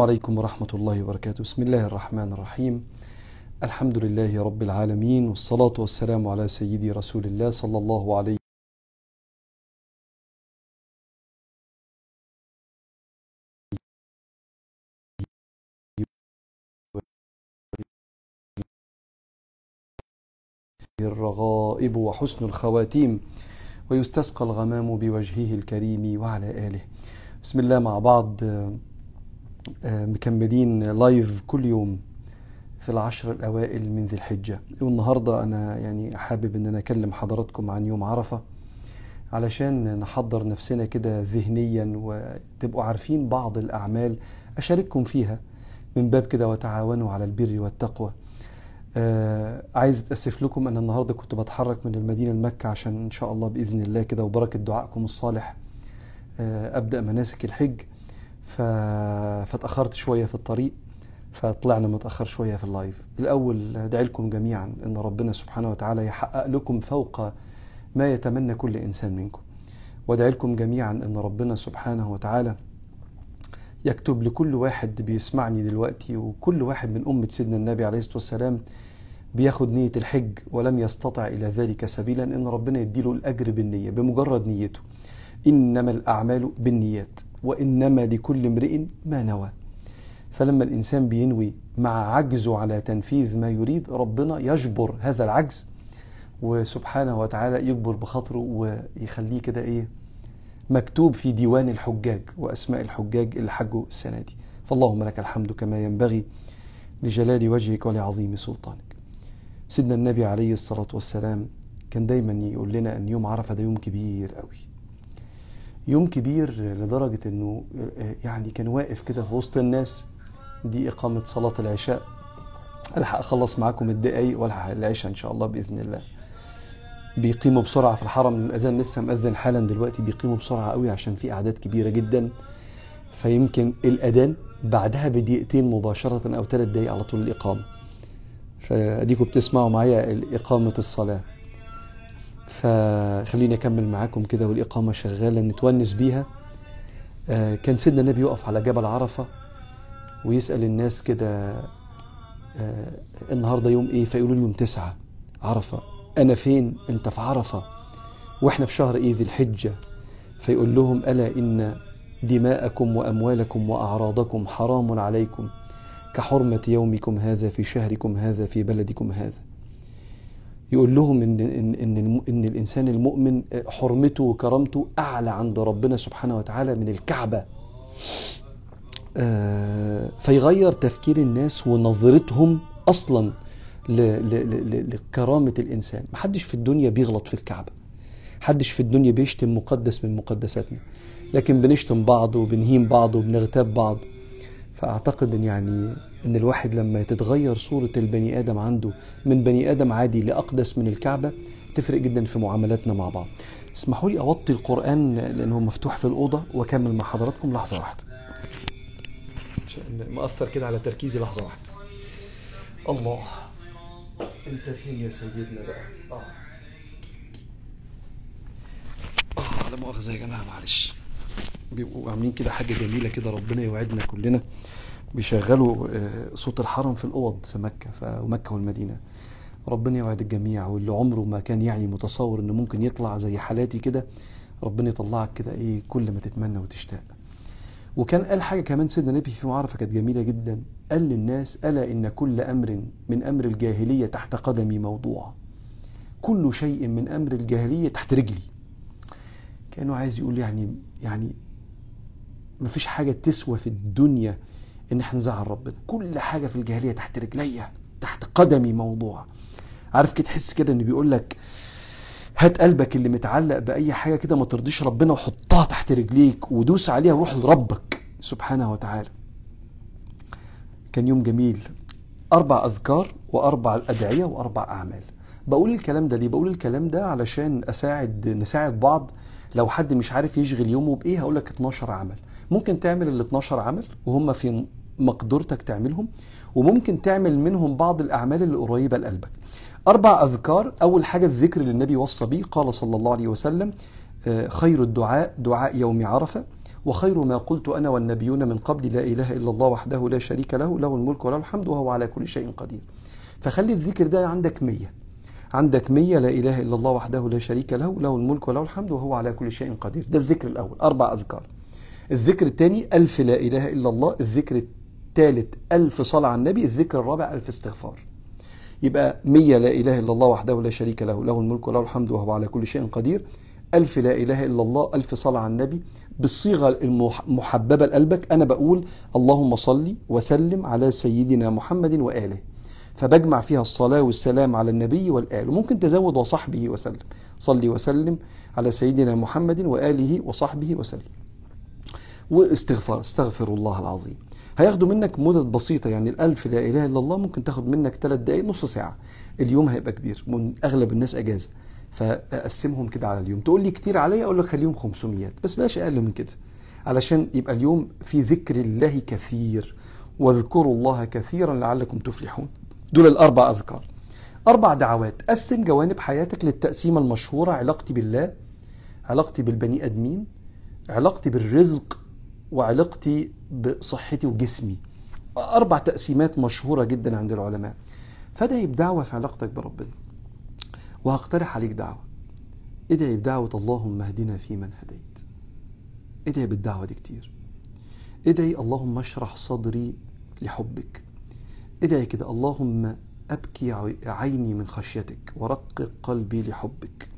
عليكم ورحمة الله وبركاته. بسم الله الرحمن الرحيم. الحمد لله رب العالمين والصلاة والسلام على سيدي رسول الله صلى الله عليه الرغائب وحسن الخواتيم ويستسقى الغمام بوجهه الكريم وعلى آله. بسم الله مع بعض. مكملين لايف كل يوم في العشر الأوائل من ذي الحجة. والنهاردة أنا يعني حابب أن أنا أكلم حضراتكم عن يوم عرفة علشان نحضر نفسنا كده ذهنيا وتبقوا عارفين بعض الأعمال أشارككم فيها من باب كده وتعاونوا على البر والتقوى. آه عايز اتاسف لكم أنا النهارده كنت بتحرك من المدينة لمكه عشان إن شاء الله بإذن الله كده وبركة دعائكم الصالح آه أبدأ مناسك الحج. ف... فاتأخرت شوية في الطريق فطلعنا متأخر شوية في اللايف. الأول ادعي لكم جميعا إن ربنا سبحانه وتعالى يحقق لكم فوق ما يتمنى كل إنسان منكم. وادعي لكم جميعا إن ربنا سبحانه وتعالى يكتب لكل واحد بيسمعني دلوقتي وكل واحد من أمة سيدنا النبي عليه الصلاة والسلام بياخد نية الحج ولم يستطع إلى ذلك سبيلا إن ربنا يديله الأجر بالنية بمجرد نيته. إنما الأعمال بالنيات. وإنما لكل امرئ ما نوى. فلما الإنسان بينوي مع عجزه على تنفيذ ما يريد ربنا يجبر هذا العجز وسبحانه وتعالى يجبر بخاطره ويخليه كده إيه مكتوب في ديوان الحجاج وأسماء الحجاج اللي حجوا السنة دي. فاللهم لك الحمد كما ينبغي لجلال وجهك ولعظيم سلطانك. سيدنا النبي عليه الصلاة والسلام كان دايما يقول لنا أن يوم عرفة ده يوم كبير قوي يوم كبير لدرجة إنه يعني كان واقف كده في وسط الناس دي إقامة صلاة العشاء. ألحق أخلص معاكم الدقايق وألحق العشاء إن شاء الله بإذن الله. بيقيموا بسرعة في الحرم الأذان لسه مأذن حالا دلوقتي بيقيموا بسرعة قوي عشان في أعداد كبيرة جدا. فيمكن الأذان بعدها بدقيقتين مباشرة أو ثلاث دقايق على طول الإقامة. فاديكم بتسمعوا معايا إقامة الصلاة. فخليني أكمل معاكم كده والإقامة شغالة نتونس بيها. كان سيدنا النبي يقف على جبل عرفة ويسأل الناس كده النهارده يوم إيه؟ فيقولوا له يوم تسعة عرفة. أنا فين؟ أنت في عرفة. وإحنا في شهر إيه ذي الحجة؟ فيقول لهم ألا إن دماءكم وأموالكم وأعراضكم حرام عليكم كحرمة يومكم هذا في شهركم هذا في بلدكم هذا. يقول لهم إن, إن, إن, إن الإنسان المؤمن حرمته وكرامته أعلى عند ربنا سبحانه وتعالى من الكعبة. آه فيغير تفكير الناس ونظرتهم أصلاً لكرامة الإنسان. محدش في الدنيا بيغلط في الكعبة. محدش في الدنيا بيشتم مقدس من مقدساتنا. لكن بنشتم بعض وبنهين بعض وبنغتاب بعض. فأعتقد إن يعني إن الواحد لما تتغير صورة البني آدم عنده من بني آدم عادي لأقدس من الكعبة تفرق جدا في معاملاتنا مع بعض. اسمحوا لي أوطي القرآن لأنه مفتوح في الأوضة وأكمل مع حضراتكم لحظة واحدة. عشان مأثر كده على تركيزي لحظة واحدة. الله. أنت فين يا سيدنا بقى؟ آه. آه لا مؤاخذة يا جماعة معلش. بيبقوا عاملين كده حاجة جميلة كده ربنا يوعدنا كلنا. بيشغلوا صوت الحرم في الأوض في مكة ومكة والمدينة. ربنا يوعد الجميع واللي عمره ما كان يعني متصور إنه ممكن يطلع زي حالاتي كده ربنا يطلعك كده إيه كل ما تتمنى وتشتاق. وكان قال حاجة كمان سيدنا النبي في معرفة كانت جميلة جدا. قال للناس ألا إن كل أمر من أمر الجاهلية تحت قدمي موضوع. كل شيء من أمر الجاهلية تحت رجلي. كأنه عايز يقول يعني يعني ما فيش حاجة تسوى في الدنيا إن إحنا نزعل ربنا. كل حاجة في الجاهلية تحت رجليا تحت قدمي موضوع. عارف كده تحس كده انه بيقول لك هات قلبك اللي متعلق بأي حاجة كده ما ترضيش ربنا وحطها تحت رجليك ودوس عليها وروح لربك سبحانه وتعالى. كان يوم جميل. أربع أذكار وأربع ادعيه وأربع أعمال. بقول الكلام ده ليه؟ بقول الكلام ده علشان أساعد نساعد بعض. لو حد مش عارف يشغل يومه بإيه هقول لك 12 عمل. ممكن تعمل ال 12 عمل وهم في مقدرتك تعملهم وممكن تعمل منهم بعض الأعمال اللي قريبة لقلبك. أربع أذكار أول حاجة الذكر اللي النبي وصى به قال صلى الله عليه وسلم خير الدعاء دعاء يوم عرفة وخير ما قلت أنا والنبيون من قبل لا إله إلا الله وحده لا شريك له له الملك وله الحمد وهو على كل شيء قدير. فخلي الذكر ده عندك مية. عندك مية لا إله إلا الله وحده لا شريك له له الملك وله الحمد وهو على كل شيء قدير. ده الذكر الأول. أربع أذكار. الذكر الثاني ألف لا إله إلا الله الذكر الثالث ألف صلاة على النبي الذكر الرابع ألف استغفار. يبقى مية لا إله إلا الله وحده لا شريك له له الملك وله الحمد وهو على كل شيء قدير. ألف لا إله إلا الله ألف صلاة على النبي. بالصيغة المحببة لقلبك أنا بقول اللهم صل وسلم على سيدنا محمد وآله. فبجمع فيها الصلاة والسلام على النبي والآل. وممكن تزود وصحبه وسلم. صلي وسلم على سيدنا محمد وآله وصحبه وسلم. واستغفار استغفر الله العظيم. هياخدوا منك مدد بسيطة يعني الألف لا إله إلا الله ممكن تاخد منك ثلاث دقايق نص ساعة. اليوم هيبقى كبير من أغلب الناس أجازة. فأقسمهم كده على اليوم. تقول لي كتير عليا أقول لك خليهم 500 بس بلاش أقل من كده. علشان يبقى اليوم في ذكر الله كثير واذكروا الله كثيرا لعلكم تفلحون. دول الأربع أذكار. أربع دعوات. قسم جوانب حياتك للتقسيمة المشهورة علاقتي بالله علاقتي بالبني أدمين علاقتي بالرزق وعلاقتي بصحتي وجسمي. أربع تقسيمات مشهورة جدا عند العلماء. فادعي بدعوة في علاقتك بربنا. وهقترح عليك دعوة. ادعي بدعوة اللهم اهدنا فيمن هديت. ادعي بالدعوة دي كتير. ادعي اللهم اشرح صدري لحبك. ادعي كده اللهم أبكي عيني من خشيتك. ورقق قلبي لحبك.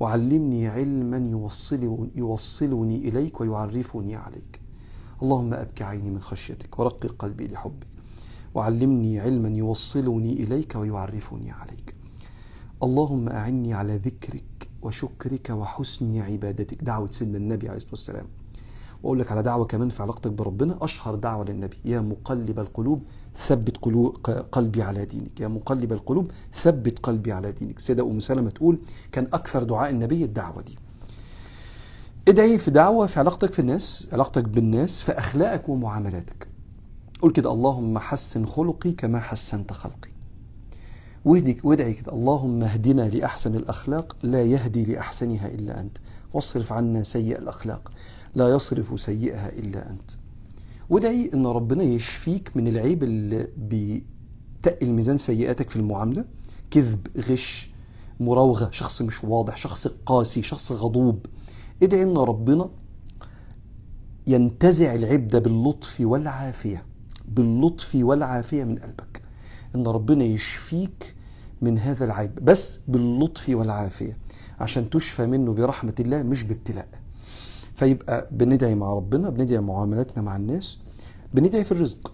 وعلمني علما يوصل يوصلني إليك ويعرفني عليك. اللهم أبكي عيني من خشيتك ورقق قلبي لحبك. وعلمني علما يوصلني إليك ويعرفني عليك. اللهم أعني على ذكرك وشكرك وحسن عبادتك. دعوة سيدنا النبي عليه الصلاة والسلام. وأقول لك على دعوة كمان في علاقتك بربنا أشهر دعوة للنبي. يا مقلب القلوب ثبت قلوب قلبي على دينك. يا مقلب القلوب ثبت قلبي على دينك. السيده أم سلمة تقول كان أكثر دعاء النبي الدعوة دي. ادعي في دعوة في علاقتك في الناس علاقتك بالناس في أخلاقك ومعاملاتك. قول كده اللهم حسن خلقي كما حسنت خلقي. واهدي وادعي كده اللهم اهدنا لأحسن الأخلاق لا يهدي لأحسنها إلا أنت. واصرف عنا سيء الأخلاق لا يصرف سيئها إلا أنت. وادعي أن ربنا يشفيك من العيب اللي بيتقل ميزان سيئاتك في المعاملة. كذب غش مراوغة شخص مش واضح شخص قاسي شخص غضوب. ادعي أن ربنا ينتزع العيب ده باللطف والعافية باللطف والعافية من قلبك. أن ربنا يشفيك من هذا العيب بس باللطف والعافية عشان تشفى منه برحمة الله مش بابتلاء. فيبقى بندعي مع ربنا بندعي معاملاتنا مع الناس بندعي في الرزق.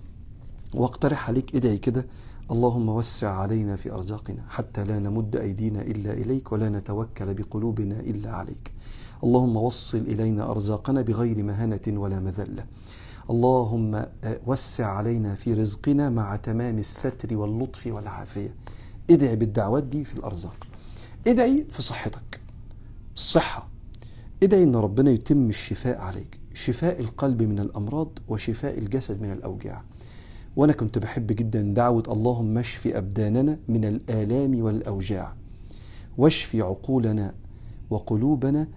واقترح عليك ادعي كده اللهم وسع علينا في أرزاقنا حتى لا نمد أيدينا إلا إليك ولا نتوكل بقلوبنا إلا عليك. اللهم وصل إلينا أرزاقنا بغير مهانة ولا مذلة. اللهم وسع علينا في رزقنا مع تمام الستر واللطف والعافية. ادعي بالدعوات دي في الأرزاق. ادعي في صحتك. الصحة. ادعي إن ربنا يتم الشفاء عليك. شفاء القلب من الأمراض وشفاء الجسد من الأوجاع. وأنا كنت بحب جدا دعوة اللهم اشف أبداننا من الآلام والأوجاع. واشف عقولنا وقلوبنا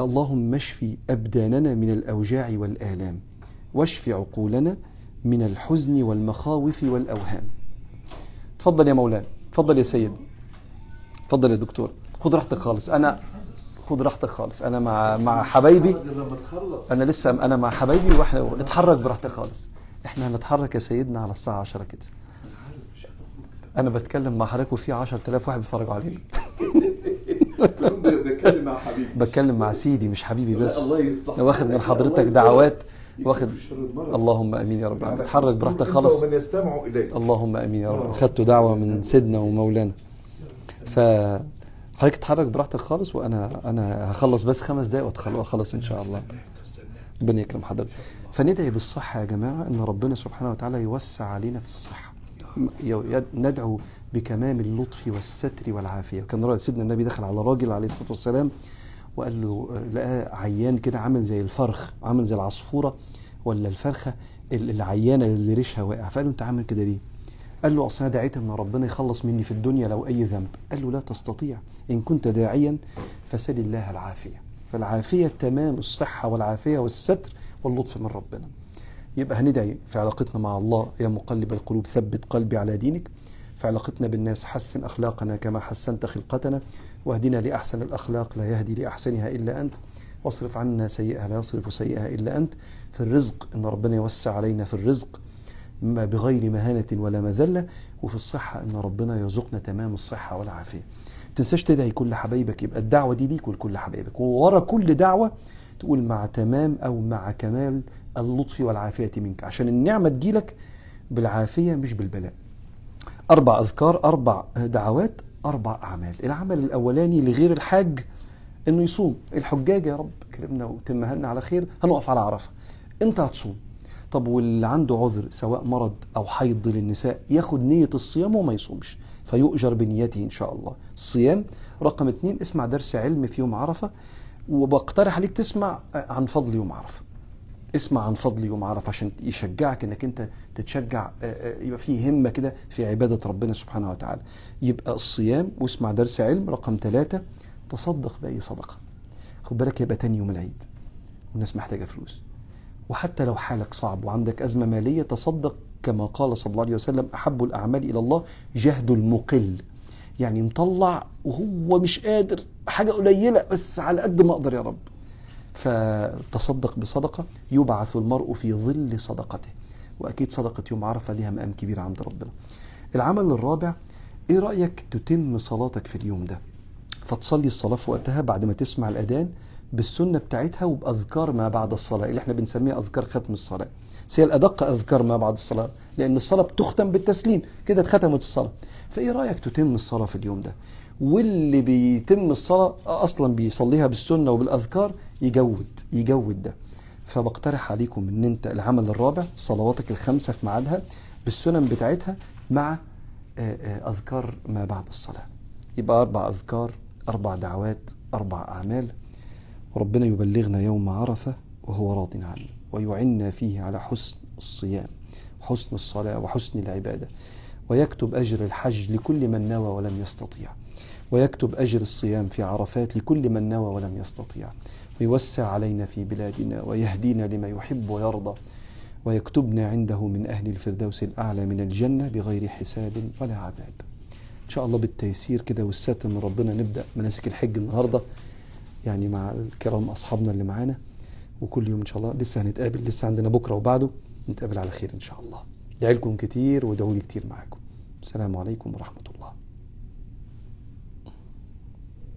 اللهم اشف أبداننا من الأوجاع والآلام واشف عقولنا من الحزن والمخاوف والأوهام. تفضل يا مولانا تفضل يا سيد. تفضل يا دكتور. خد راحتك خالص. أنا خد راحتك خالص. أنا مع مع حبايبي. أنا لسه أنا مع حبايبي وإحنا اتحرك براحتك خالص. إحنا هنتحرك يا سيدنا على الساعة 10 كده. أنا بتكلم مع حضرتك وفي 10000 واحد بيتفرجوا علينا. بتكلم مع حبيبي. بتكلم مع سيدي مش حبيبي بس. الله يصلح واخد من حضرتك دعوات. واخد. اللهم آمين يا رب. اتحرك براحتك خالص ومن يستمع إليك. اللهم آمين يا رب. خدت دعوة من سيدنا ومولانا. ف حضرتك اتحرك براحتك خالص وأنا أنا هخلص بس خمس دقايق وأخلص إن شاء الله. ربنا يكرم حضرتك. فندعي بالصحة يا جماعة إن ربنا سبحانه وتعالى يوسع علينا في الصحة. ندعو بكمام اللطف والستر والعافية. كان سيدنا النبي دخل على راجل عليه الصلاة والسلام وقال له لقاه عيان كده عامل زي الفرخ عامل زي العصفورة ولا الفرخة ال- العيانة اللي ريشها واقع. فقال له أنت عامل كده ليه؟ قال له أصل أنا دعيت إن ربنا يخلص مني في الدنيا لو أي ذنب. قال له لا تستطيع. إن كنت داعيا فسل الله العافية. فالعافية تمام الصحة والعافية والستر واللطف من ربنا. يبقى هندعي في علاقتنا مع الله. يا مقلب القلوب ثبت قلبي على دينك. في علاقتنا بالناس حسن أخلاقنا كما حسنت خلقتنا واهدنا لأحسن الأخلاق لا يهدي لأحسنها إلا أنت. واصرف عنا سيئها لا يصرف سيئها إلا أنت. في الرزق إن ربنا يوسع علينا في الرزق ما بغير مهانة ولا مذلة. وفي الصحة إن ربنا يرزقنا تمام الصحة والعافية. تنساش تدعي كل حبايبك يبقى الدعوة دي ليك ولكل حبايبك. وورا كل دعوة تقول مع تمام أو مع كمال اللطف والعافية منك. عشان النعمة تجيلك بالعافية مش بالبلاء. أربع أذكار أربع دعوات أربع أعمال. العمل الأولاني لغير الحاج إنه يصوم. الحجاج يا رب كرمنا وتمها لنا على خير هنقف على عرفة. أنت هتصوم. طب واللي عنده عذر سواء مرض أو حيض للنساء ياخد نية الصيام وما يصومش فيؤجر بنيته إن شاء الله. الصيام رقم اتنين اسمع درس علم في يوم عرفة وبقترح عليك تسمع عن فضل يوم عرفة. اسمع عن فضل يوم عرفة عشان يشجعك انك انت تتشجع يبقى فيه همة كده في عبادة ربنا سبحانه وتعالى. يبقى الصيام واسمع درس علم رقم ثلاثة تصدق بأي صدقة. خد بالك يبقى تاني يوم العيد والناس محتاجة فلوس. وحتى لو حالك صعب وعندك أزمة مالية تصدق كما قال صلى الله عليه وسلم أحب الأعمال إلى الله جهد المقل. يعني مطلع وهو مش قادر حاجة قليلة بس على قد ما أقدر يا رب. فتصدق بصدقة يبعث المرء في ظل صدقته. وأكيد صدقة يوم عرفة لها مقام كبير عند ربنا. العمل الرابع إيه رأيك تتم صلاتك في اليوم ده؟ فتصلي الصلاة في وقتها بعد ما تسمع الأذان بالسنة بتاعتها وبأذكار ما بعد الصلاة اللي إحنا بنسميها أذكار ختم الصلاة. بس هي الأدق أذكار ما بعد الصلاة لأن الصلاة بتختم بالتسليم كده اتختمت الصلاة. فإيه رأيك تتم الصلاة في اليوم ده؟ واللي بيتم الصلاة أصلا بيصليها بالسنة وبالأذكار يجود يجود ده. فبقترح عليكم إن أنت العمل الرابع صلواتك الخمسة في ميعادها بالسنن بتاعتها مع أذكار ما بعد الصلاة. يبقى أربع أذكار أربع دعوات أربع أعمال. وربنا يبلغنا يوم عرفة وهو راض عنا ويعنا فيه على حسن الصيام وحسن الصلاة وحسن العبادة. ويكتب أجر الحج لكل من نوى ولم يستطيع. ويكتب أجر الصيام في عرفات لكل من نوى ولم يستطيع. ويوسع علينا في بلادنا ويهدينا لما يحب ويرضى ويكتبنا عنده من أهل الفردوس الأعلى من الجنة بغير حساب ولا عذاب. إن شاء الله بالتيسير كده والستر من ربنا نبدأ مناسك الحج النهاردة يعني مع الكرام أصحابنا اللي معانا. وكل يوم إن شاء الله لسه هنتقابل لسه عندنا بكرة وبعده نتقابل على خير إن شاء الله. دعي لكم كتير ودعوا لي كتير معاكم. السلام عليكم ورحمة الله.